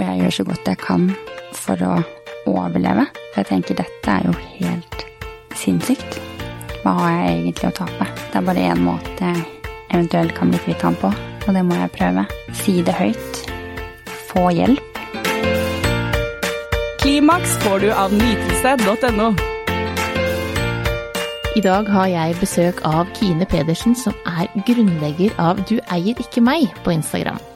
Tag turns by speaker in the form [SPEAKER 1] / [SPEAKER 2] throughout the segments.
[SPEAKER 1] Og jeg gjør så godt jeg kan for å overleve. For jeg tenker dette er jo helt sinnssykt. Hva har jeg egentlig å tape? Det er bare én måte jeg eventuelt kan bli kvitt han på, og det må jeg prøve. Si det høyt. Få hjelp.
[SPEAKER 2] Klimaks får du av nytelse.no.
[SPEAKER 3] I dag har jeg besøk av Kine Pedersen, som er grunnlegger av Du eier ikke meg på Instagram.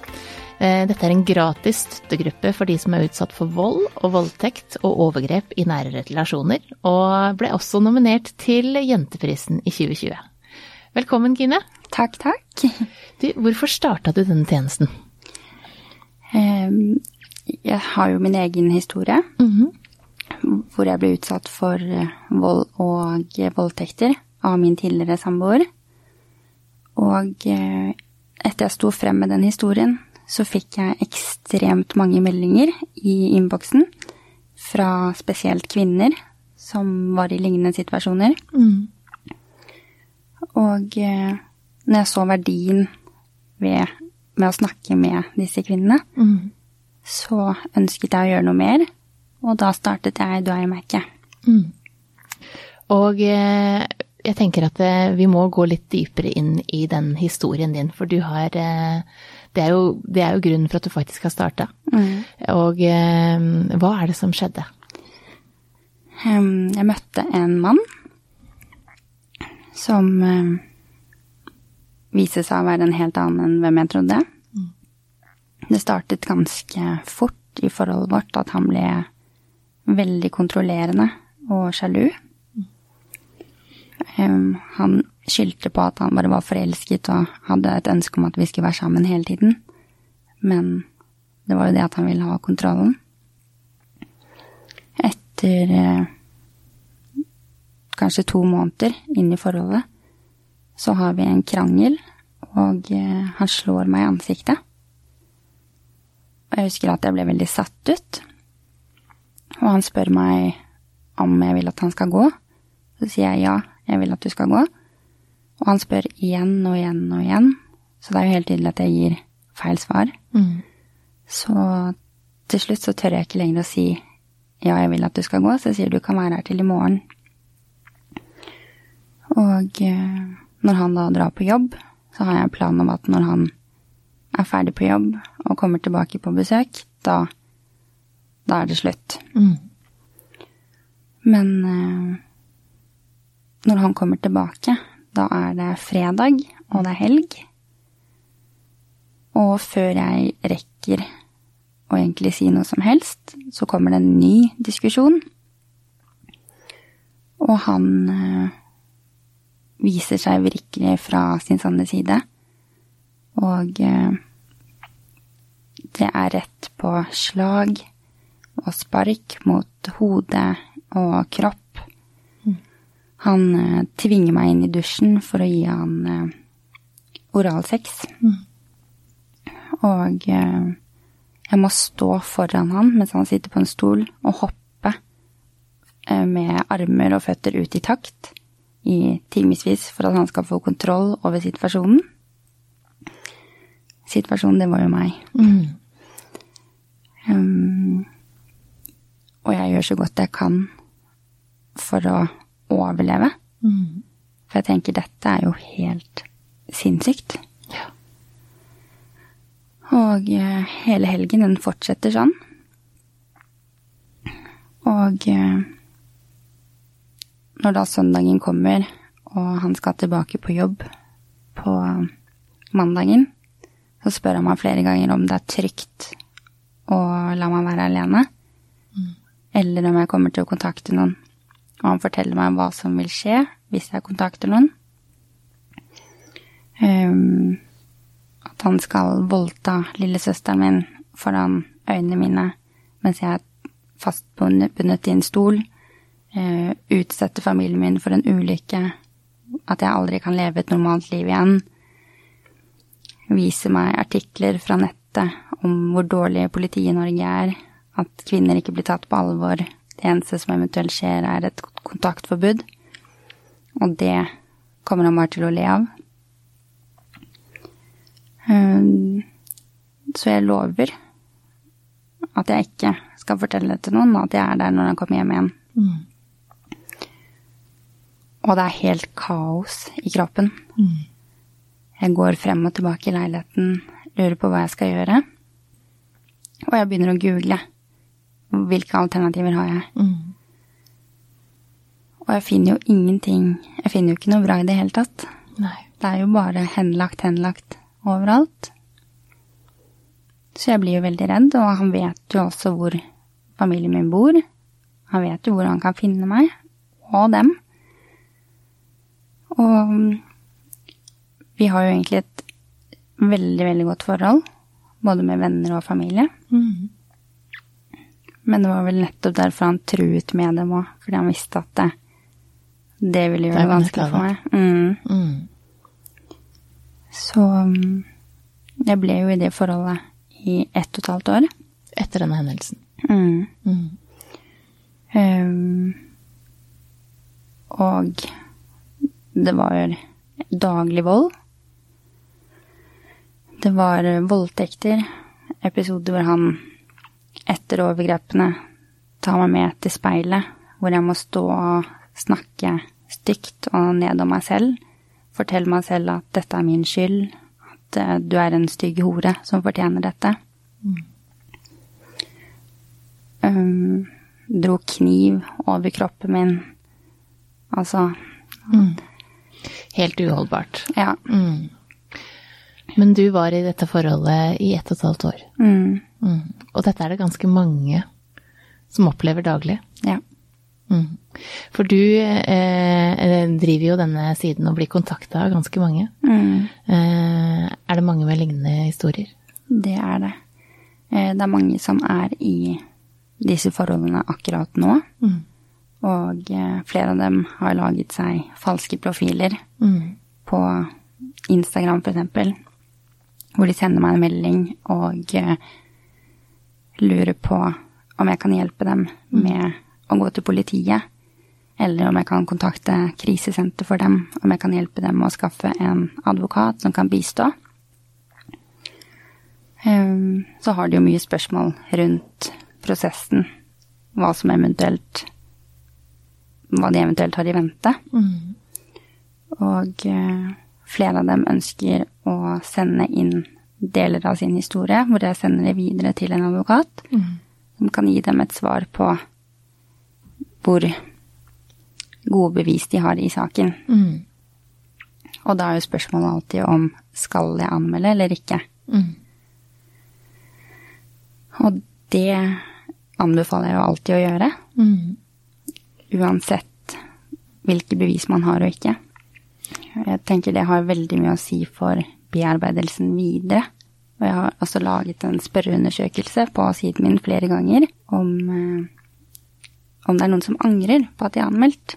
[SPEAKER 3] Eh, dette er en gratis støttegruppe for de som er utsatt for vold og voldtekt og overgrep i nære relasjoner, og ble også nominert til Jenteprisen i 2020. Velkommen, Kine.
[SPEAKER 1] Takk, takk.
[SPEAKER 3] Du, hvorfor starta du denne tjenesten?
[SPEAKER 1] Jeg har jo min egen historie.
[SPEAKER 3] Mhm.
[SPEAKER 1] hvor jeg ble utsatt for eh, vold og voldtekter av min tidligere samboer. Og eh, etter jeg sto frem med den historien, så fikk jeg ekstremt mange meldinger i innboksen fra spesielt kvinner som var i lignende situasjoner.
[SPEAKER 3] Mm.
[SPEAKER 1] Og eh, når jeg så verdien ved, med å snakke med disse kvinnene,
[SPEAKER 3] Mm.
[SPEAKER 1] så ønsket jeg å gjøre noe mer, og da startet jeg Du eier-merket.
[SPEAKER 3] Mm. Og eh, jeg tenker at eh, vi må gå litt dypere inn i den historien din, for du har det, er jo, det er jo grunnen for at du faktisk har starta. Og eh, hva er det som skjedde?
[SPEAKER 1] Um, Jeg møtte en mann som um, viste seg å være en helt annen enn hvem jeg trodde. Det startet ganske fort i forholdet vårt at han ble veldig kontrollerende og sjalu. Um, Han skyldte på at han bare var forelsket og hadde et ønske om at vi skulle være sammen hele tiden. Men det var jo det at han ville ha kontrollen. Etter eh, kanskje to måneder inn i forholdet, så har vi en krangel, og eh, han slår meg i ansiktet. Og jeg husker at jeg ble veldig satt ut. Og han spør meg om jeg vil at han skal gå. Så sier jeg ja, jeg vil at du skal gå. Og han spør igjen og igjen og igjen. Så det er jo helt tydelig at jeg gir feil svar.
[SPEAKER 3] Mm.
[SPEAKER 1] Så til slutt så tør jeg ikke lenger å si ja, jeg vil at du skal gå, så jeg sier du kan være her til i morgen. Og eh, når han da drar på jobb, så har jeg en plan om at når han er ferdig på jobb og kommer tilbake på besøk, da, da er det slutt.
[SPEAKER 3] Mm.
[SPEAKER 1] Men eh, når han kommer tilbake, da er det fredag, og det er helg. Og før jeg rekker å egentlig si noe som helst, så kommer det en ny diskusjon. Og han eh, viser seg virkelig fra sin sanne side. Og eh, det er rett på slag og spark mot hode og kropp. Han eh, tvinger meg inn i dusjen for å gi han eh, oralsex. Og eh, jeg må stå foran han mens han sitter på en stol, og hoppe eh, med armer og føtter ut i takt i timevis for at han skal få kontroll over situasjonen. Situasjonen, det var jo meg.
[SPEAKER 3] Mm.
[SPEAKER 1] Um, og jeg gjør så godt jeg kan for å overleve.
[SPEAKER 3] Mm.
[SPEAKER 1] For jeg tenker dette er jo helt sinnssykt.
[SPEAKER 3] Ja.
[SPEAKER 1] Og eh, hele helgen, den fortsetter sånn. Og eh, når da søndagen kommer, og han skal tilbake på jobb på mandagen, så spør han meg flere ganger om det er trygt å la meg være alene, eller om jeg kommer til å kontakte noen. Og han forteller meg hva som vil skje hvis jeg kontakter noen. Um, at han skal voldta lillesøsteren min foran øynene mine mens jeg er fastbundet i en stol. Uh, utsette familien min for en ulykke. At jeg aldri kan leve et normalt liv igjen. Vise meg artikler fra nettet om hvor dårlig politiet i Norge er. At kvinner ikke blir tatt på alvor. Det eneste som eventuelt skjer, er et kontaktforbud. Og det kommer han bare til å le av. Um, Så jeg lover at jeg ikke skal fortelle det til noen, at jeg er der når han kommer hjem igjen.
[SPEAKER 3] Mm.
[SPEAKER 1] Og det er helt kaos i kroppen. Jeg går frem og tilbake i leiligheten, lurer på hva jeg skal gjøre. Og jeg begynner å google. Hvilke alternativer har jeg?
[SPEAKER 3] Mm.
[SPEAKER 1] Og jeg finner jo ingenting. Jeg finner jo ikke noe bra i det hele tatt.
[SPEAKER 3] Nei.
[SPEAKER 1] Det er jo bare henlagt, henlagt overalt. Så jeg blir jo veldig redd, og han vet jo også hvor familien min bor. Han vet jo hvor han kan finne meg, og dem. Og vi har jo egentlig et veldig, veldig godt forhold, både med venner og familie.
[SPEAKER 3] Mm.
[SPEAKER 1] Men det var vel nettopp derfor han truet med dem òg, fordi han visste at det, det ville gjøre
[SPEAKER 3] Det
[SPEAKER 1] det vanskelig for meg. Mm.
[SPEAKER 3] Mm.
[SPEAKER 1] Så mm, jeg ble jo i det forholdet i ett og et halvt år.
[SPEAKER 3] Etter denne hendelsen.
[SPEAKER 1] Mm. Ehm, og det var daglig vold. Det var voldtekter, episoder hvor han etter overgrepene tar meg med til speilet, hvor jeg må stå og snakke stygt og ned om meg selv. Fortelle meg selv at dette er min skyld, at eh, du er en stygg hore som fortjener dette. Um, dro kniv over kroppen min. Altså,
[SPEAKER 3] Helt uholdbart.
[SPEAKER 1] ja.
[SPEAKER 3] Mm. Men du var i dette forholdet i ett og et halvt år.
[SPEAKER 1] Mm,
[SPEAKER 3] Mm. Og dette er det ganske mange som opplever daglig.
[SPEAKER 1] ja.
[SPEAKER 3] Mm. For du eh, driver jo denne siden og blir kontakta av ganske mange.
[SPEAKER 1] Mm,
[SPEAKER 3] Eh, er det mange med lignende historier?
[SPEAKER 1] det er det. Eh, Det er mange som er i disse forholdene akkurat nå.
[SPEAKER 3] Mm.
[SPEAKER 1] Og eh, flere av dem har laget seg falske profiler
[SPEAKER 3] Mm.
[SPEAKER 1] på Instagram f.eks. Hvor de sender meg en melding og eh, lurer på om jeg kan hjelpe dem med å gå til politiet. Eller om jeg kan kontakte krisesenter for dem. Om jeg kan hjelpe dem med å skaffe en advokat som kan bistå. Ehm, Så har de jo mye spørsmål rundt prosessen. Hva som eventuelt Hva de eventuelt har i vente.
[SPEAKER 3] Mm.
[SPEAKER 1] Og eh, flere av dem ønsker å sende inn deler av sin historie, hvor jeg sender det videre til en advokat,
[SPEAKER 3] Mm.
[SPEAKER 1] som kan gi dem et svar på hvor gode bevis de har i saken.
[SPEAKER 3] Mm.
[SPEAKER 1] Og da er jo spørsmålet alltid om skal jeg anmelde eller ikke.
[SPEAKER 3] Mm.
[SPEAKER 1] Og det anbefaler jeg jo alltid å gjøre,
[SPEAKER 3] Mm.
[SPEAKER 1] uansett hvilke bevis man har og ikke. Jeg tenker det har veldig mye å si for bearbeidelsen videre. Og jeg har også laget en spørreundersøkelse på siden min flere ganger om, eh, om det er noen som angrer på at de har anmeldt.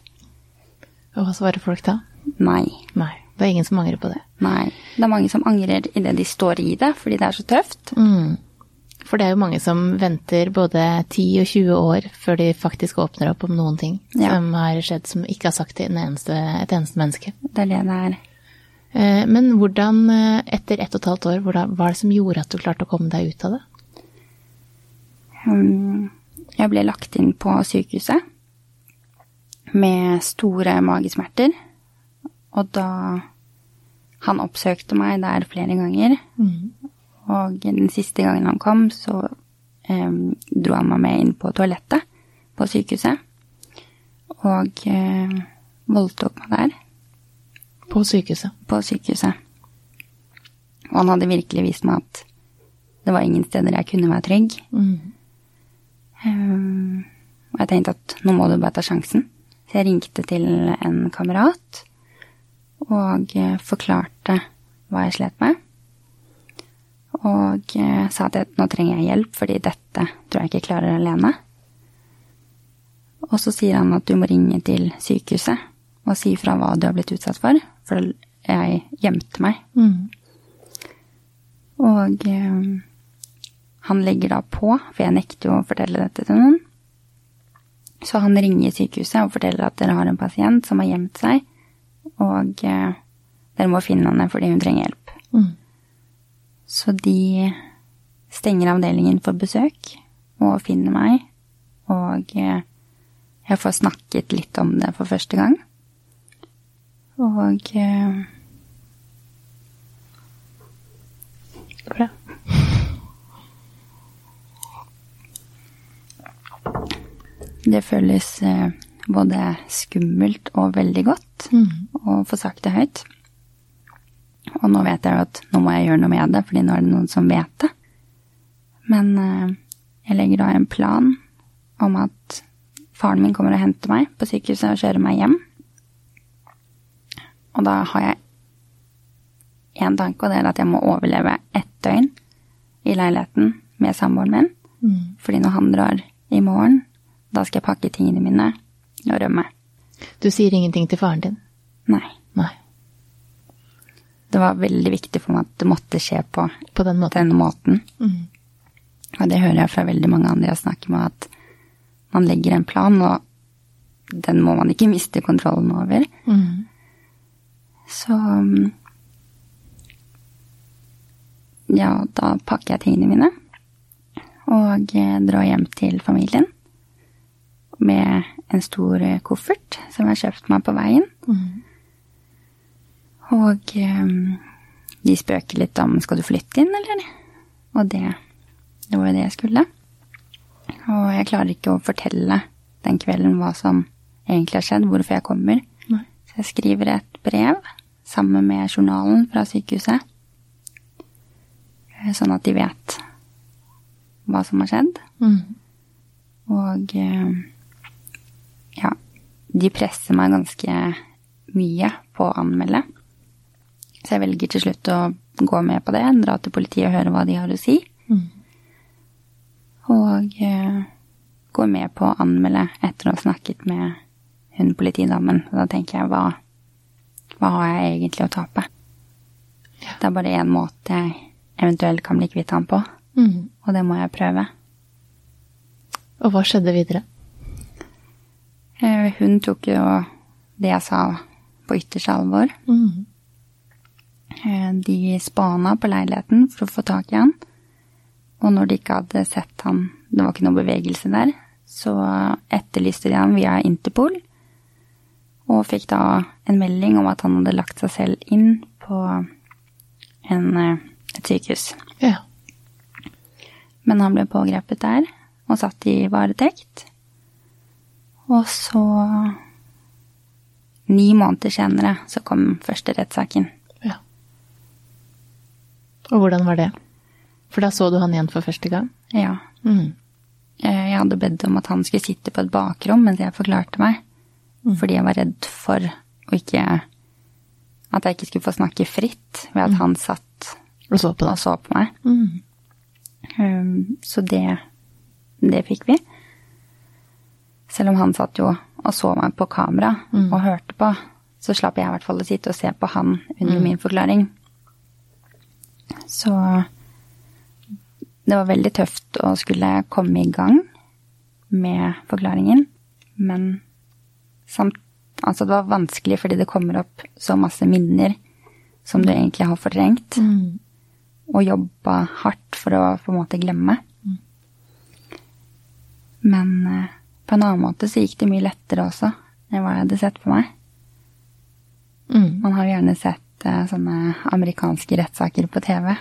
[SPEAKER 3] Og hva svarer folk da?
[SPEAKER 1] Nei.
[SPEAKER 3] Nei, det er ingen som angrer på det.
[SPEAKER 1] Nei. Det er mange som angrer idet de står i det, fordi det er så tøft.
[SPEAKER 3] Mm. For det er jo mange som venter både 10 og 20 år før de faktisk åpner opp om noen ting
[SPEAKER 1] Ja.
[SPEAKER 3] som har skjedd som ikke har sagt til en eneste, et eneste menneske.
[SPEAKER 1] Det er det det er.
[SPEAKER 3] Eh, Men hvordan, eh, etter ett og et halvt år, hva var det som gjorde at du klarte å komme deg ut av det?
[SPEAKER 1] Um, Jeg ble lagt inn på sykehuset med store magesmerter. Og da Han oppsøkte meg der flere ganger. Og den siste gangen han kom, så um, dro han meg med inn på toalettet på sykehuset. Og uh, voldtok meg der
[SPEAKER 3] På sykehuset.
[SPEAKER 1] på sykehuset. Og han hadde virkelig vist meg at det var ingen steder jeg kunne være trygg.
[SPEAKER 3] Mm.
[SPEAKER 1] Um, og jeg tenkte at nå må du bare ta sjansen. Så jeg ringte til en kamerat og eh, forklarte hva jeg slet med. Og eh, sa at jeg, nå trenger jeg hjelp, fordi dette tror jeg ikke klarer alene. Og så sier han at du må ringe til sykehuset og si fra hva du har blitt utsatt for. For jeg gjemte meg.
[SPEAKER 3] Mm.
[SPEAKER 1] Og eh, han legger da på, for jeg nekter jo å fortelle dette til noen. Så han ringer sykehuset og forteller at dere har en pasient som har gjemt seg, og eh, dere må finne henne fordi hun trenger hjelp.
[SPEAKER 3] Mm.
[SPEAKER 1] Så de stenger avdelingen for besøk, og finner meg. Og eh, jeg får snakket litt om det for første gang. Og eh,
[SPEAKER 3] Bra.
[SPEAKER 1] det føles eh, både skummelt og veldig godt å få sagt det høyt. Og nå vet jeg jo at nå må jeg gjøre noe med det, fordi nå er det noen som vet det. Men eh, jeg legger da en plan om at faren min kommer og henter meg på sykehuset og kjører meg hjem. Og da har jeg én tanke, og det er at jeg må overleve ett døgn i leiligheten med samboeren min. Fordi når han drar i morgen, da skal jeg pakke tingene mine og rømme.
[SPEAKER 3] Du sier ingenting til faren din?
[SPEAKER 1] Nei.
[SPEAKER 3] Nei.
[SPEAKER 1] Det var veldig viktig for meg at det måtte skje på
[SPEAKER 3] På den måten?
[SPEAKER 1] denne måten.
[SPEAKER 3] Mm.
[SPEAKER 1] Og det hører jeg fra veldig mange andre jeg snakker med, at man legger en plan, og den må man ikke miste kontrollen over.
[SPEAKER 3] Mm.
[SPEAKER 1] Så mm, ja, da pakker jeg tingene mine og eh, drar hjem til familien med en stor eh, koffert som jeg har kjøpt meg på veien. Og eh, de spøker litt om skal du flytte inn, eller? Og det, det var jo det jeg skulle. Og jeg klarer ikke å fortelle den kvelden hva som egentlig har skjedd, hvorfor jeg kommer.
[SPEAKER 3] Nei.
[SPEAKER 1] Så jeg skriver et brev sammen med journalen fra sykehuset. eh, Sånn at de vet hva som har skjedd.
[SPEAKER 3] Mm.
[SPEAKER 1] Og eh, ja, de presser meg ganske mye på å anmelde. Så jeg velger til slutt å gå med på det, dra til politiet og høre hva de har å si.
[SPEAKER 3] Mm.
[SPEAKER 1] Og uh, går med på å anmelde etter å ha snakket med hun politidamen. Da tenker jeg, hva, hva har jeg egentlig å tape? Det er bare én måte jeg eventuelt kan bli kvitt han på,
[SPEAKER 3] Mm.
[SPEAKER 1] og det må jeg prøve.
[SPEAKER 3] Og hva skjedde videre?
[SPEAKER 1] Eh, Hun tok jo det jeg sa på ytterste alvor.
[SPEAKER 3] Mm.
[SPEAKER 1] Eh, De spana på leiligheten for å få tak i han. Og når de ikke hadde sett han, det var ikke noe bevegelse der, så etterlyste de han via Interpol. Og fikk da en melding om at han hadde lagt seg selv inn på en, eh, et sykehus.
[SPEAKER 3] Ja.
[SPEAKER 1] Men han ble pågrepet der og satt i varetekt. Og så Ni måneder senere så kom første rettssaken.
[SPEAKER 3] ja. Og hvordan var det? For da så du han igjen for første gang?
[SPEAKER 1] Ja.
[SPEAKER 3] Mm.
[SPEAKER 1] Jeg hadde bedt om at han skulle sitte på et bakrom mens jeg forklarte meg. Fordi jeg var redd for å ikke At jeg ikke skulle få snakke fritt ved at han satt
[SPEAKER 3] Og så på
[SPEAKER 1] og så på meg.
[SPEAKER 3] Mm.
[SPEAKER 1] Um, Så det, det fikk vi. Selv om han satt jo og så meg på kamera og hørte på, så slapp jeg i hvert fall å sitte og se på han under min forklaring. Så det var veldig tøft å skulle komme i gang med forklaringen, men samt, altså det var vanskelig fordi det kommer opp så masse minner som du egentlig har fortrengt
[SPEAKER 3] Mm.
[SPEAKER 1] og jobba hardt for å på en måte glemme. Men eh, på en annen måte så gikk det mye lettere også enn hva jeg hadde sett for meg.
[SPEAKER 3] Mm.
[SPEAKER 1] Man har jo gjerne sett uh, sånne amerikanske rettssaker på TV.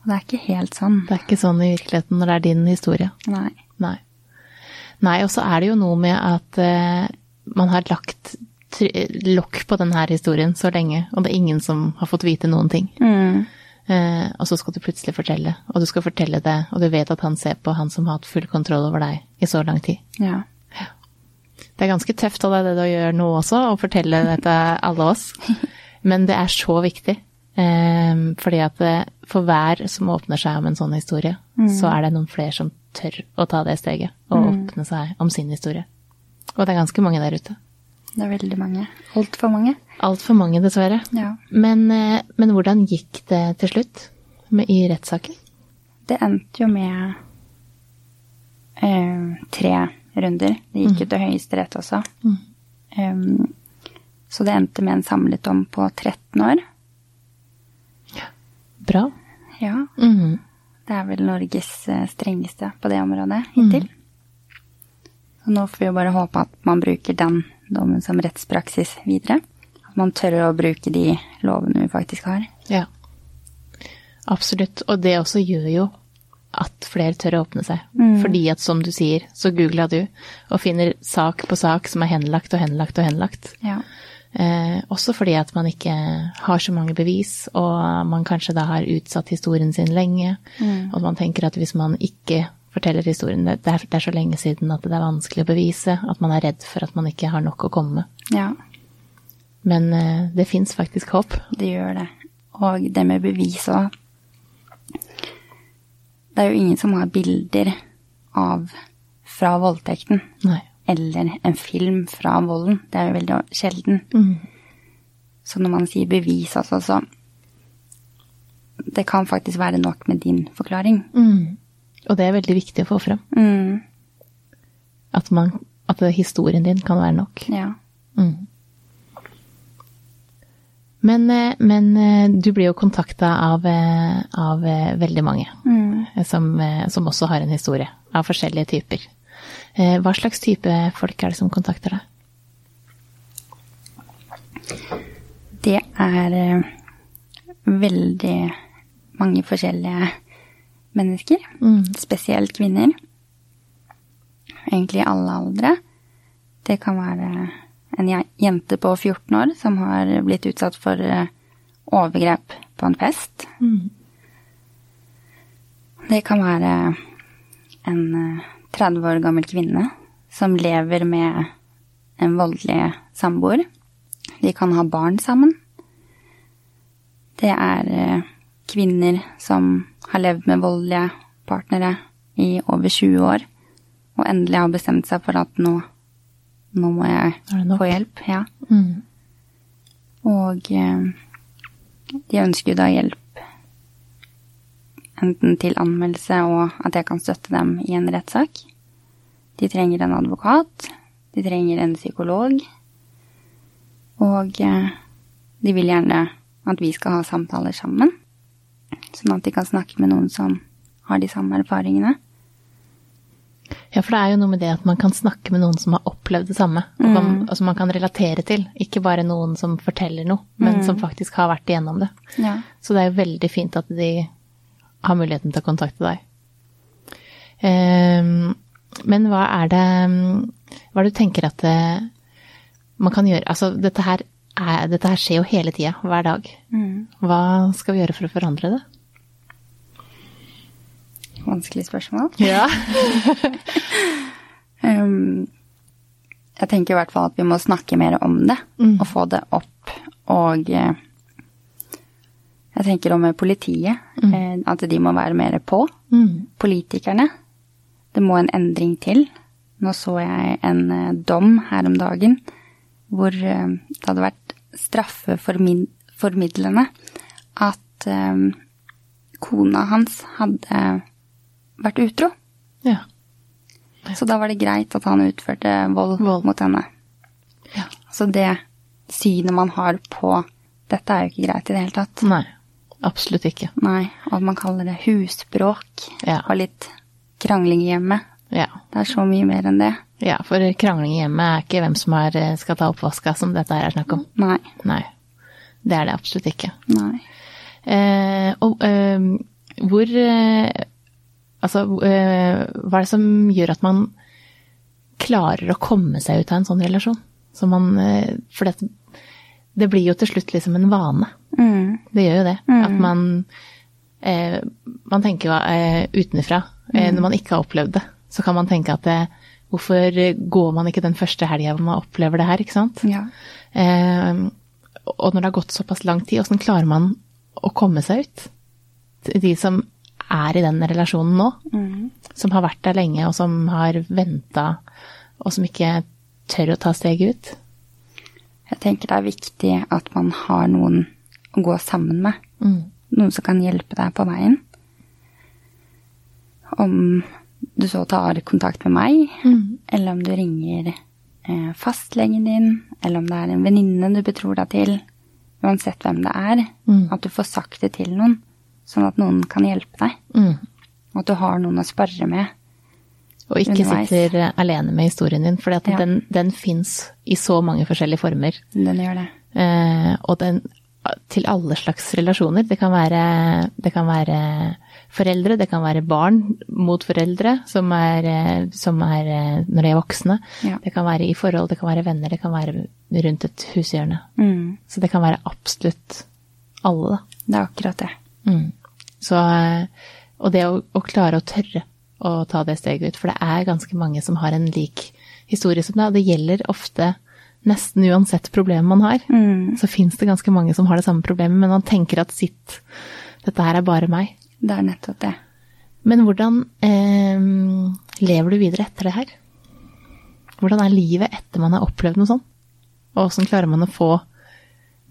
[SPEAKER 1] Og det er ikke helt sånn.
[SPEAKER 3] Det er ikke sånn i virkeligheten når det er din historie.
[SPEAKER 1] Nei.
[SPEAKER 3] Nei. Nei, og så er det jo noe med at eh, man har lagt lokk på denne historien så lenge, og det er ingen som har fått vite noen ting.
[SPEAKER 1] Mm.
[SPEAKER 3] Eh, og så skal du plutselig fortelle, og du skal fortelle det, og du vet at han ser på han som har hatt full kontroll over deg i så lang tid.
[SPEAKER 1] Ja.
[SPEAKER 3] Det er ganske tøft av deg det du gjør nå også, å fortelle det til alle oss. Men det er så viktig. Eh, fordi at for hver som åpner seg om en sånn historie, så er det noen flere som tør å ta det steget og åpne seg om sin historie. Og det er ganske mange der ute.
[SPEAKER 1] Det er veldig mange. Altfor mange.
[SPEAKER 3] Altfor mange, dessverre.
[SPEAKER 1] Ja.
[SPEAKER 3] Men, eh, men hvordan gikk det til slutt med, i rettssaken?
[SPEAKER 1] Det endte jo med eh, tre runder. Det gikk jo til Høyesterett også. Um, så det endte med en samlet dom på 13 år.
[SPEAKER 3] Bra.
[SPEAKER 1] Ja,
[SPEAKER 3] Mm.
[SPEAKER 1] Det er vel Norges eh, strengeste på det området hittil. Så nå får vi jo bare håpe at man bruker den dommen som rettspraksis videre. At man tør å bruke de lovene vi faktisk har.
[SPEAKER 3] Ja. Absolutt. Og det også gjør jo at flere tør å åpne seg. Fordi at, som du sier, så googla du og finner sak på sak som er henlagt og henlagt og henlagt.
[SPEAKER 1] Ja.
[SPEAKER 3] Eh, også fordi at man ikke har så mange bevis, og man kanskje da har utsatt historien sin lenge. Og man tenker at hvis man ikke forteller historien, det er, det er så lenge siden at det er vanskelig å bevise, at man er redd for at man ikke har nok å komme med.
[SPEAKER 1] ja.
[SPEAKER 3] Men eh, det fins faktisk håp.
[SPEAKER 1] Det gjør det. Og det med bevis òg. Det er jo ingen som har bilder av fra voldtekten.
[SPEAKER 3] Nei.
[SPEAKER 1] Eller en film fra volden. Det er jo veldig sjelden. Så når man sier bevis, altså, så Det kan faktisk være nok med din forklaring.
[SPEAKER 3] Mm. Og det er veldig viktig å få frem.
[SPEAKER 1] Mm,
[SPEAKER 3] At, man, at historien din kan være nok.
[SPEAKER 1] ja.
[SPEAKER 3] Mm. Men, eh, men eh, du blir jo kontakta av, eh, av veldig mange
[SPEAKER 1] Mm.
[SPEAKER 3] som, som også har en historie, av forskjellige typer. Hva slags type folk er det som kontakter deg?
[SPEAKER 1] Det er veldig mange forskjellige mennesker. Spesielt kvinner. Egentlig i alle aldre. Det kan være en jente på 14 år som har blitt utsatt for eh, overgrep på en fest. Det kan være en eh, 30 år gammel kvinne som lever med en voldelig samboer. De kan ha barn sammen. Det er eh, kvinner som har levd med voldelige partnere i over 20 år, og endelig har bestemt seg for at nå, nå må jeg få hjelp. Ja.
[SPEAKER 3] Mm.
[SPEAKER 1] Og eh, de ønsker jo da hjelp enten til anmeldelse og at jeg kan støtte dem i en rettssak. De trenger en advokat, de trenger en psykolog, og eh, de vil gjerne at vi skal ha samtaler sammen, sånn at de kan snakke med noen som har de samme erfaringene.
[SPEAKER 3] Ja, for det er jo noe med det at man kan snakke med noen som har opplevd det samme, og, man, og som man kan relatere til. Ikke bare noen som forteller noe, men som faktisk har vært igjennom det.
[SPEAKER 1] Ja.
[SPEAKER 3] Så det er jo veldig fint at de har muligheten til å kontakte deg. Um, men hva er det Hva du tenker at det, man kan gjøre Altså, dette her, er, dette her skjer jo hele tida, hver dag. Hva skal vi gjøre for å forandre det?
[SPEAKER 1] Vanskelig spørsmål.
[SPEAKER 3] Ja.
[SPEAKER 1] Um, jeg tenker i hvert fall at vi må snakke mer om det, og få det opp. Og eh, jeg tenker om politiet, mm. at de må være mer på. Politikerne. Det må en endring til. Nå så jeg en eh, dom her om dagen hvor eh, det hadde vært straffeformidlende at eh, kona hans hadde vært utro.
[SPEAKER 3] ja.
[SPEAKER 1] Så da var det greit at han utførte vold,
[SPEAKER 3] Vold.
[SPEAKER 1] mot henne.
[SPEAKER 3] Ja.
[SPEAKER 1] Så det synet man har på dette er jo ikke greit i det hele tatt.
[SPEAKER 3] Nei, absolutt ikke.
[SPEAKER 1] Nei, og man kaller det husbråk
[SPEAKER 3] Ja.
[SPEAKER 1] og litt krangling i hjemmet.
[SPEAKER 3] Ja.
[SPEAKER 1] Det er så mye mer enn det.
[SPEAKER 3] Ja, for krangling i hjemmet er ikke hvem som er, skal ta oppvaska, som dette her er snakk om.
[SPEAKER 1] Nei.
[SPEAKER 3] Nei, det er det absolutt ikke.
[SPEAKER 1] Nei.
[SPEAKER 3] Eh, og eh, hvor eh, Altså, eh, hva er det som gjør at man klarer å komme seg ut av en sånn relasjon? Så man eh, For det, det blir jo til slutt liksom en vane.
[SPEAKER 1] Mm.
[SPEAKER 3] Det gjør jo det. At man eh, Man tenker jo eh, utenfra, eh, når man ikke har opplevd det, så kan man tenke at eh, hvorfor går man ikke den første helga hvor man opplever det her, ikke sant?
[SPEAKER 1] Ja.
[SPEAKER 3] Eh, og når det har gått såpass lang tid, åssen klarer man å komme seg ut? De som er i den relasjonen nå, som har vært der lenge, og som har venta, og som ikke tør å ta steget ut.
[SPEAKER 1] Jeg tenker det er viktig at man har noen å gå sammen med.
[SPEAKER 3] Mm.
[SPEAKER 1] Noen som kan hjelpe deg på veien. Om du så tar kontakt med meg, eller om du ringer eh, fastlegen din, eller om det er en venninne du betror deg til. Uansett hvem det er. At du får sagt det til noen, sånn at noen kan hjelpe deg.
[SPEAKER 3] Mm.
[SPEAKER 1] Og at du har noen å sparre med.
[SPEAKER 3] Og ikke
[SPEAKER 1] Underveis.
[SPEAKER 3] sitter alene med historien din, for
[SPEAKER 1] Ja.
[SPEAKER 3] den, den fins i så mange forskjellige former.
[SPEAKER 1] Den gjør det.
[SPEAKER 3] Eh, og den til alle slags relasjoner. Det kan være, det kan være foreldre, det kan være barn mot foreldre som er, eh, som er eh, når de er voksne.
[SPEAKER 1] Ja.
[SPEAKER 3] Det kan være i forhold, det kan være venner, det kan være rundt et hushjørne.
[SPEAKER 1] Mm.
[SPEAKER 3] Så det kan være absolutt alle, da.
[SPEAKER 1] Det er akkurat det.
[SPEAKER 3] Mm. Så, eh, og det å, å klare å tørre å ta det steget ut, for det er ganske mange som har en lik historie som deg, og det gjelder ofte nesten uansett problem man har.
[SPEAKER 1] Mm.
[SPEAKER 3] Så fins det ganske mange som har det samme problemet, men man tenker at sitt, dette her er bare meg.
[SPEAKER 1] Det er nettopp det.
[SPEAKER 3] Men hvordan eh, lever du videre etter det her? Hvordan er livet etter man har opplevd noe sånt? Og åssen klarer man å få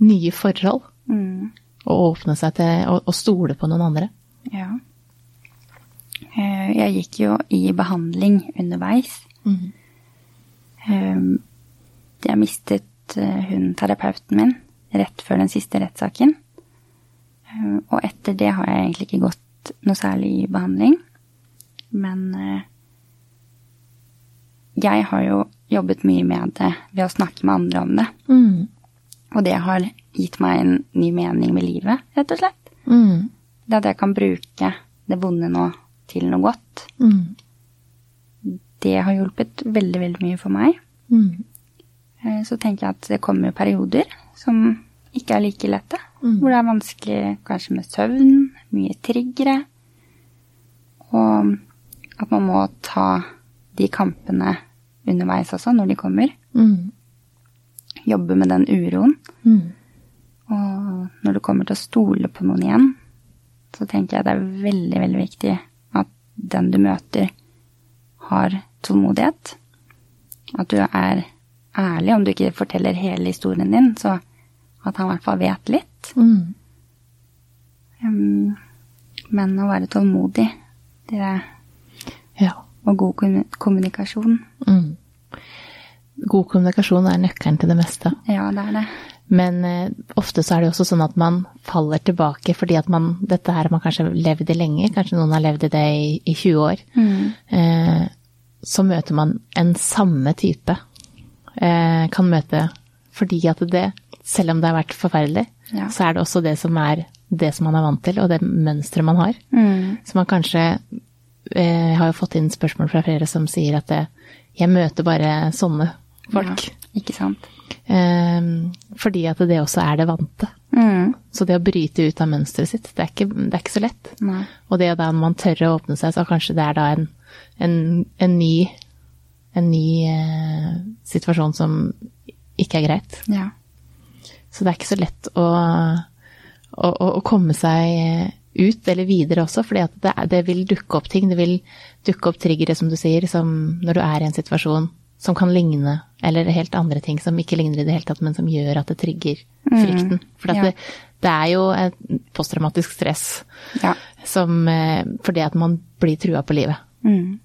[SPEAKER 3] nye forhold?
[SPEAKER 1] Mm.
[SPEAKER 3] Og åpne seg til å, stole på noen andre?
[SPEAKER 1] Ja. Eh, Jeg gikk jo i behandling underveis. Mm. Jeg mistet eh, hun terapeuten min rett før den siste rettssaken. Eh, Og etter det har jeg egentlig ikke gått noe særlig i behandling. Men eh, jeg har jo jobbet mye med det ved å snakke med andre om det.
[SPEAKER 3] Mm.
[SPEAKER 1] Og det har gitt meg en ny mening med livet, rett og slett.
[SPEAKER 3] Mm.
[SPEAKER 1] Det at jeg kan bruke det vonde nå til noe godt.
[SPEAKER 3] Mm.
[SPEAKER 1] Det har hjulpet veldig, veldig mye for meg.
[SPEAKER 3] Mm.
[SPEAKER 1] Eh, Så tenker jeg at det kommer perioder som ikke er like lette.
[SPEAKER 3] Mm.
[SPEAKER 1] Hvor det er vanskelig kanskje med søvn, mye triggere. Og at man må ta de kampene underveis også, når de kommer.
[SPEAKER 3] Mm.
[SPEAKER 1] Jobbe med den uroen.
[SPEAKER 3] Mm.
[SPEAKER 1] Og når du kommer til å stole på noen igjen, så tenker jeg det er veldig, veldig viktig at den du møter, har tålmodighet. At du er ærlig, om du ikke forteller hele historien din, så at han i hvert fall vet litt.
[SPEAKER 3] Mm.
[SPEAKER 1] Um, men å være tålmodig, det
[SPEAKER 3] Ja.
[SPEAKER 1] og god kommunikasjon.
[SPEAKER 3] Mm. God kommunikasjon er nøkkelen til det meste.
[SPEAKER 1] Ja, det er det.
[SPEAKER 3] Men eh, ofte så er det også sånn at man faller tilbake fordi at man Dette her har man kanskje levd i lenge, kanskje noen har levd i det i, i 20 år. Eh, så møter man en samme type. Eh, kan møte fordi at det, selv om det har vært forferdelig,
[SPEAKER 1] Ja.
[SPEAKER 3] så er det også det som er det som man er vant til, og det mønsteret man har.
[SPEAKER 1] Mm.
[SPEAKER 3] Så man kanskje eh, har jo fått inn spørsmål fra flere som sier at det, jeg møter bare sånne folk.
[SPEAKER 1] Ja, ikke sant.
[SPEAKER 3] Eh, fordi at det også er det vante.
[SPEAKER 1] Mm.
[SPEAKER 3] Så det å bryte ut av mønsteret sitt, det er ikke, det er ikke så lett.
[SPEAKER 1] Nei.
[SPEAKER 3] Og det da man tør å åpne seg, så kanskje det er da en, en, en ny, en ny eh, situasjon som ikke er greit.
[SPEAKER 1] Ja.
[SPEAKER 3] Så det er ikke så lett å, å, å, komme seg ut eller videre også, fordi det, det vil dukke opp ting. Det vil dukke opp triggere, som du sier, som når du er i en situasjon som kan ligne, eller helt andre ting som ikke ligner i det hele tatt, men som gjør at det trigger frykten. For
[SPEAKER 1] ja.
[SPEAKER 3] det, det er jo et posttraumatisk stress
[SPEAKER 1] Ja.
[SPEAKER 3] som, eh, fordi at man blir trua på livet.
[SPEAKER 1] Mm.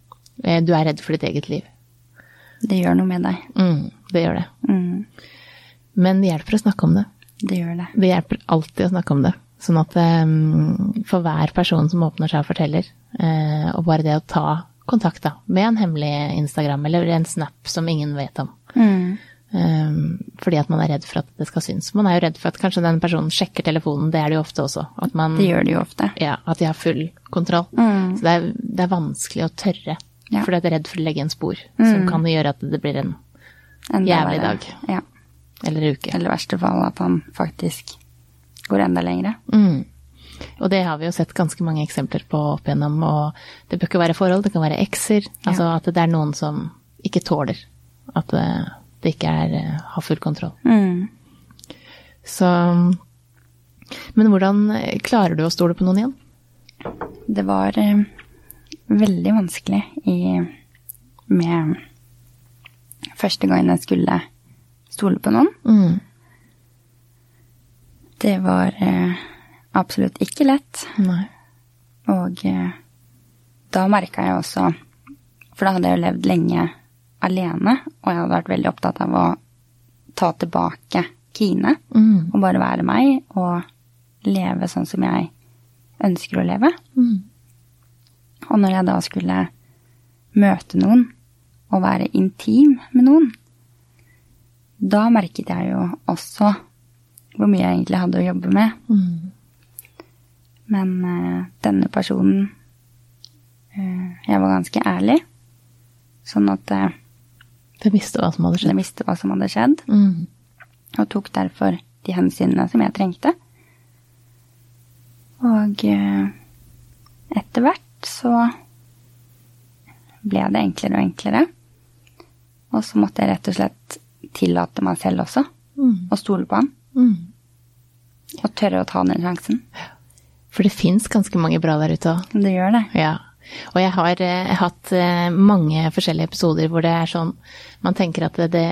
[SPEAKER 3] Eh, Du er redd for ditt eget liv.
[SPEAKER 1] Det gjør noe med deg.
[SPEAKER 3] Mm, det gjør det.
[SPEAKER 1] Mm.
[SPEAKER 3] Men det hjelper å snakke om det.
[SPEAKER 1] Det gjør det.
[SPEAKER 3] Det hjelper alltid å snakke om det. Sånn at um, for hver person som åpner seg og forteller, eh, og bare det å ta kontakt da, med en hemmelig Instagram eller en Snap som ingen vet om,
[SPEAKER 1] Mm.
[SPEAKER 3] um, fordi at man er redd for at det skal synes. Man er jo redd for at kanskje den personen sjekker telefonen, det er det jo ofte også. At man,
[SPEAKER 1] Det gjør det jo ofte.
[SPEAKER 3] ja, at de har full kontroll.
[SPEAKER 1] Mm.
[SPEAKER 3] Så det er, det er vanskelig å tørre,
[SPEAKER 1] Ja.
[SPEAKER 3] fordi at jeg er redd for å legge en spor, som kan gjøre at det blir en,
[SPEAKER 1] en
[SPEAKER 3] Jævlig dag.
[SPEAKER 1] Ja.
[SPEAKER 3] Eller uke.
[SPEAKER 1] Eller i verste fall at han faktisk går enda lengre.
[SPEAKER 3] Mm. Og det har vi jo sett ganske mange eksempler på opp igjennom, og det bør ikke være forhold, det kan være ekser. Altså at det er noen som ikke tåler at det, det ikke er, eh, har full kontroll.
[SPEAKER 1] Mm.
[SPEAKER 3] Så Men hvordan klarer du å stole på noen igjen?
[SPEAKER 1] Det var eh, veldig vanskelig i, med første gangen jeg skulle stole på noen.
[SPEAKER 3] Mm.
[SPEAKER 1] Det var eh, absolutt ikke lett.
[SPEAKER 3] Nei.
[SPEAKER 1] Og eh, da merka jeg også For da hadde jeg jo levd lenge alene, og jeg hadde vært veldig opptatt av å ta tilbake Kine.
[SPEAKER 3] Mm.
[SPEAKER 1] Og bare være meg og leve sånn som jeg ønsker å leve.
[SPEAKER 3] Mm.
[SPEAKER 1] Og når jeg da skulle møte noen og være intim med noen, da merket jeg jo også hvor mye jeg egentlig hadde å jobbe med.
[SPEAKER 3] Mm.
[SPEAKER 1] Men uh, denne personen uh, Jeg var ganske ærlig, sånn at uh,
[SPEAKER 3] Du visste hva som hadde
[SPEAKER 1] jeg
[SPEAKER 3] skjedd?
[SPEAKER 1] visste hva som hadde skjedd,
[SPEAKER 3] Mm.
[SPEAKER 1] og tok derfor de hensynene som jeg trengte. Og eh, etter hvert så ble det enklere og enklere. Og så måtte jeg rett og slett tillate meg selv også
[SPEAKER 3] Mm.
[SPEAKER 1] å stole på han.
[SPEAKER 3] Mm.
[SPEAKER 1] Og tørre å ta den sjansen.
[SPEAKER 3] For det fins ganske mange bra der ute òg.
[SPEAKER 1] Det gjør det.
[SPEAKER 3] Ja. Og jeg har eh, hatt eh, mange forskjellige episoder hvor det er sånn Man tenker at det, det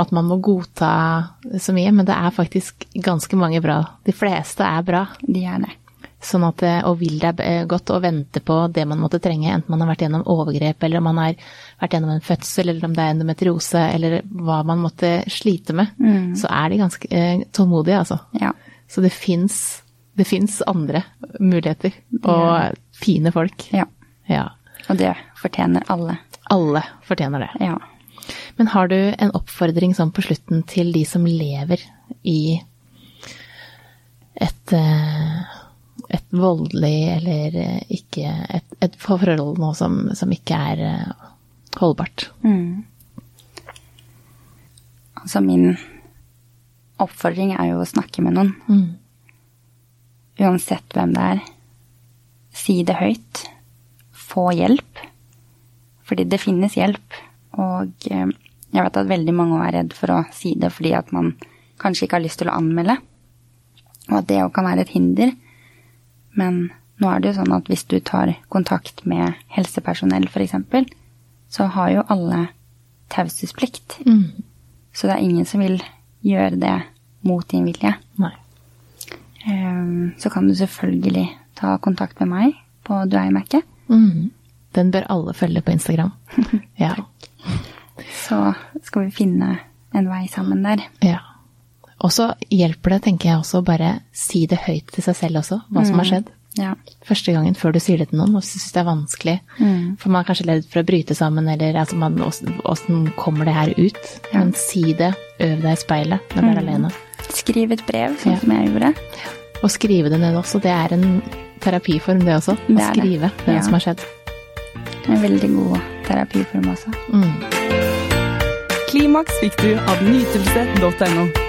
[SPEAKER 3] At man må godta så mye, men det er faktisk ganske mange bra. De fleste er bra.
[SPEAKER 1] De er det.
[SPEAKER 3] Sånn at, eh, og vil deg eh, godt å vente på det man måtte trenge, enten man har vært gjennom overgrep, eller om man har vært gjennom en fødsel, eller om det er endometriose, eller hva man måtte slite med, så er de ganske eh, tålmodige, altså.
[SPEAKER 1] Ja.
[SPEAKER 3] Så det fins andre muligheter, og fine folk.
[SPEAKER 1] ja.
[SPEAKER 3] Ja.
[SPEAKER 1] Og det fortjener alle.
[SPEAKER 3] Alle fortjener det.
[SPEAKER 1] Ja.
[SPEAKER 3] Men har du en oppfordring sånn på slutten til de som lever i et, eh, et voldelig eller eh, ikke et, et forhold nå som, som ikke er eh, holdbart?
[SPEAKER 1] Mm. Altså min oppfordring er jo å snakke med noen.
[SPEAKER 3] Mm.
[SPEAKER 1] Uansett hvem det er. Si det høyt. Få hjelp. Fordi det finnes hjelp. Og eh, jeg vet at veldig mange er redd for å si det fordi at man kanskje ikke har lyst til å anmelde. Og at det jo kan være et hinder. Men nå er det jo sånn at hvis du tar kontakt med helsepersonell f.eks., så har jo alle taushetsplikt.
[SPEAKER 3] Mm.
[SPEAKER 1] Så det er ingen som vil gjøre det mot din vilje.
[SPEAKER 3] Nei.
[SPEAKER 1] Ehm, Så kan du selvfølgelig ta kontakt med meg på Dueimerket.
[SPEAKER 3] Mm. Den bør alle følge på Instagram. Ja.
[SPEAKER 1] Så skal vi finne en vei sammen der.
[SPEAKER 3] ja. Og så hjelper det, tenker jeg også, å bare si det høyt til seg selv også, hva som har skjedd.
[SPEAKER 1] Ja.
[SPEAKER 3] første gangen før du sier det til noen, og syns det er vanskelig. For man er kanskje redd for å bryte sammen, eller altså man, åssen kommer det her ut?
[SPEAKER 1] Ja.
[SPEAKER 3] Men si det, øv deg i speilet når du er alene.
[SPEAKER 1] Skriv et brev, sånn
[SPEAKER 3] Ja.
[SPEAKER 1] som jeg gjorde.
[SPEAKER 3] Og skrive det ned også, det er en terapiform det også. Å
[SPEAKER 1] Det er det.
[SPEAKER 3] skrive det
[SPEAKER 1] Ja.
[SPEAKER 3] som har skjedd.
[SPEAKER 1] En veldig god terapiform også.
[SPEAKER 3] Mm.
[SPEAKER 2] Klimaks fikk du av nytelse.no.